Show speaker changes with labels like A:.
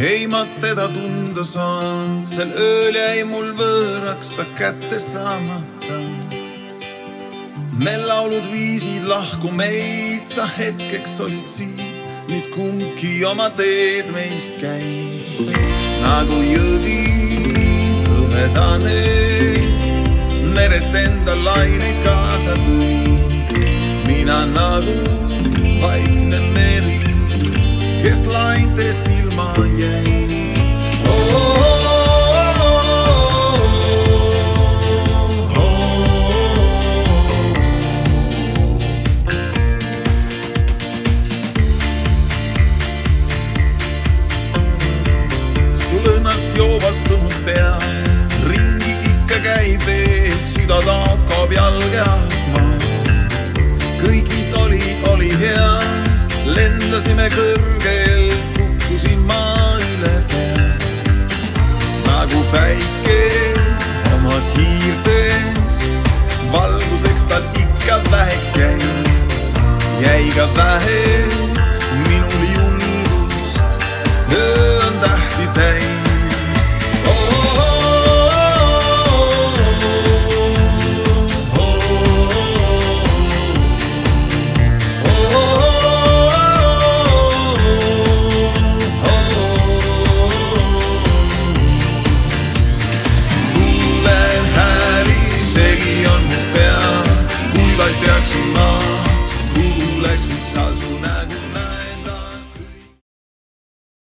A: ei ma teda tunda saanud, sel ööl jäi mul võõraks ta kätte saamata. me laulud viisid lahku meid, sa hetkeks olid siin, nüüd kumbki oma teed meist käib. nagu jõgi hõbedane, merest enda laineid kaasa tõi. mina nagu vaikne hakkab jalge andma. kõik, mis oli, oli hea, lendasime kõrgelt, kukkusin maa üle pea. nagu päike oma kiirteest, valguseks tal ikka väheks jäi, jäi ka vähe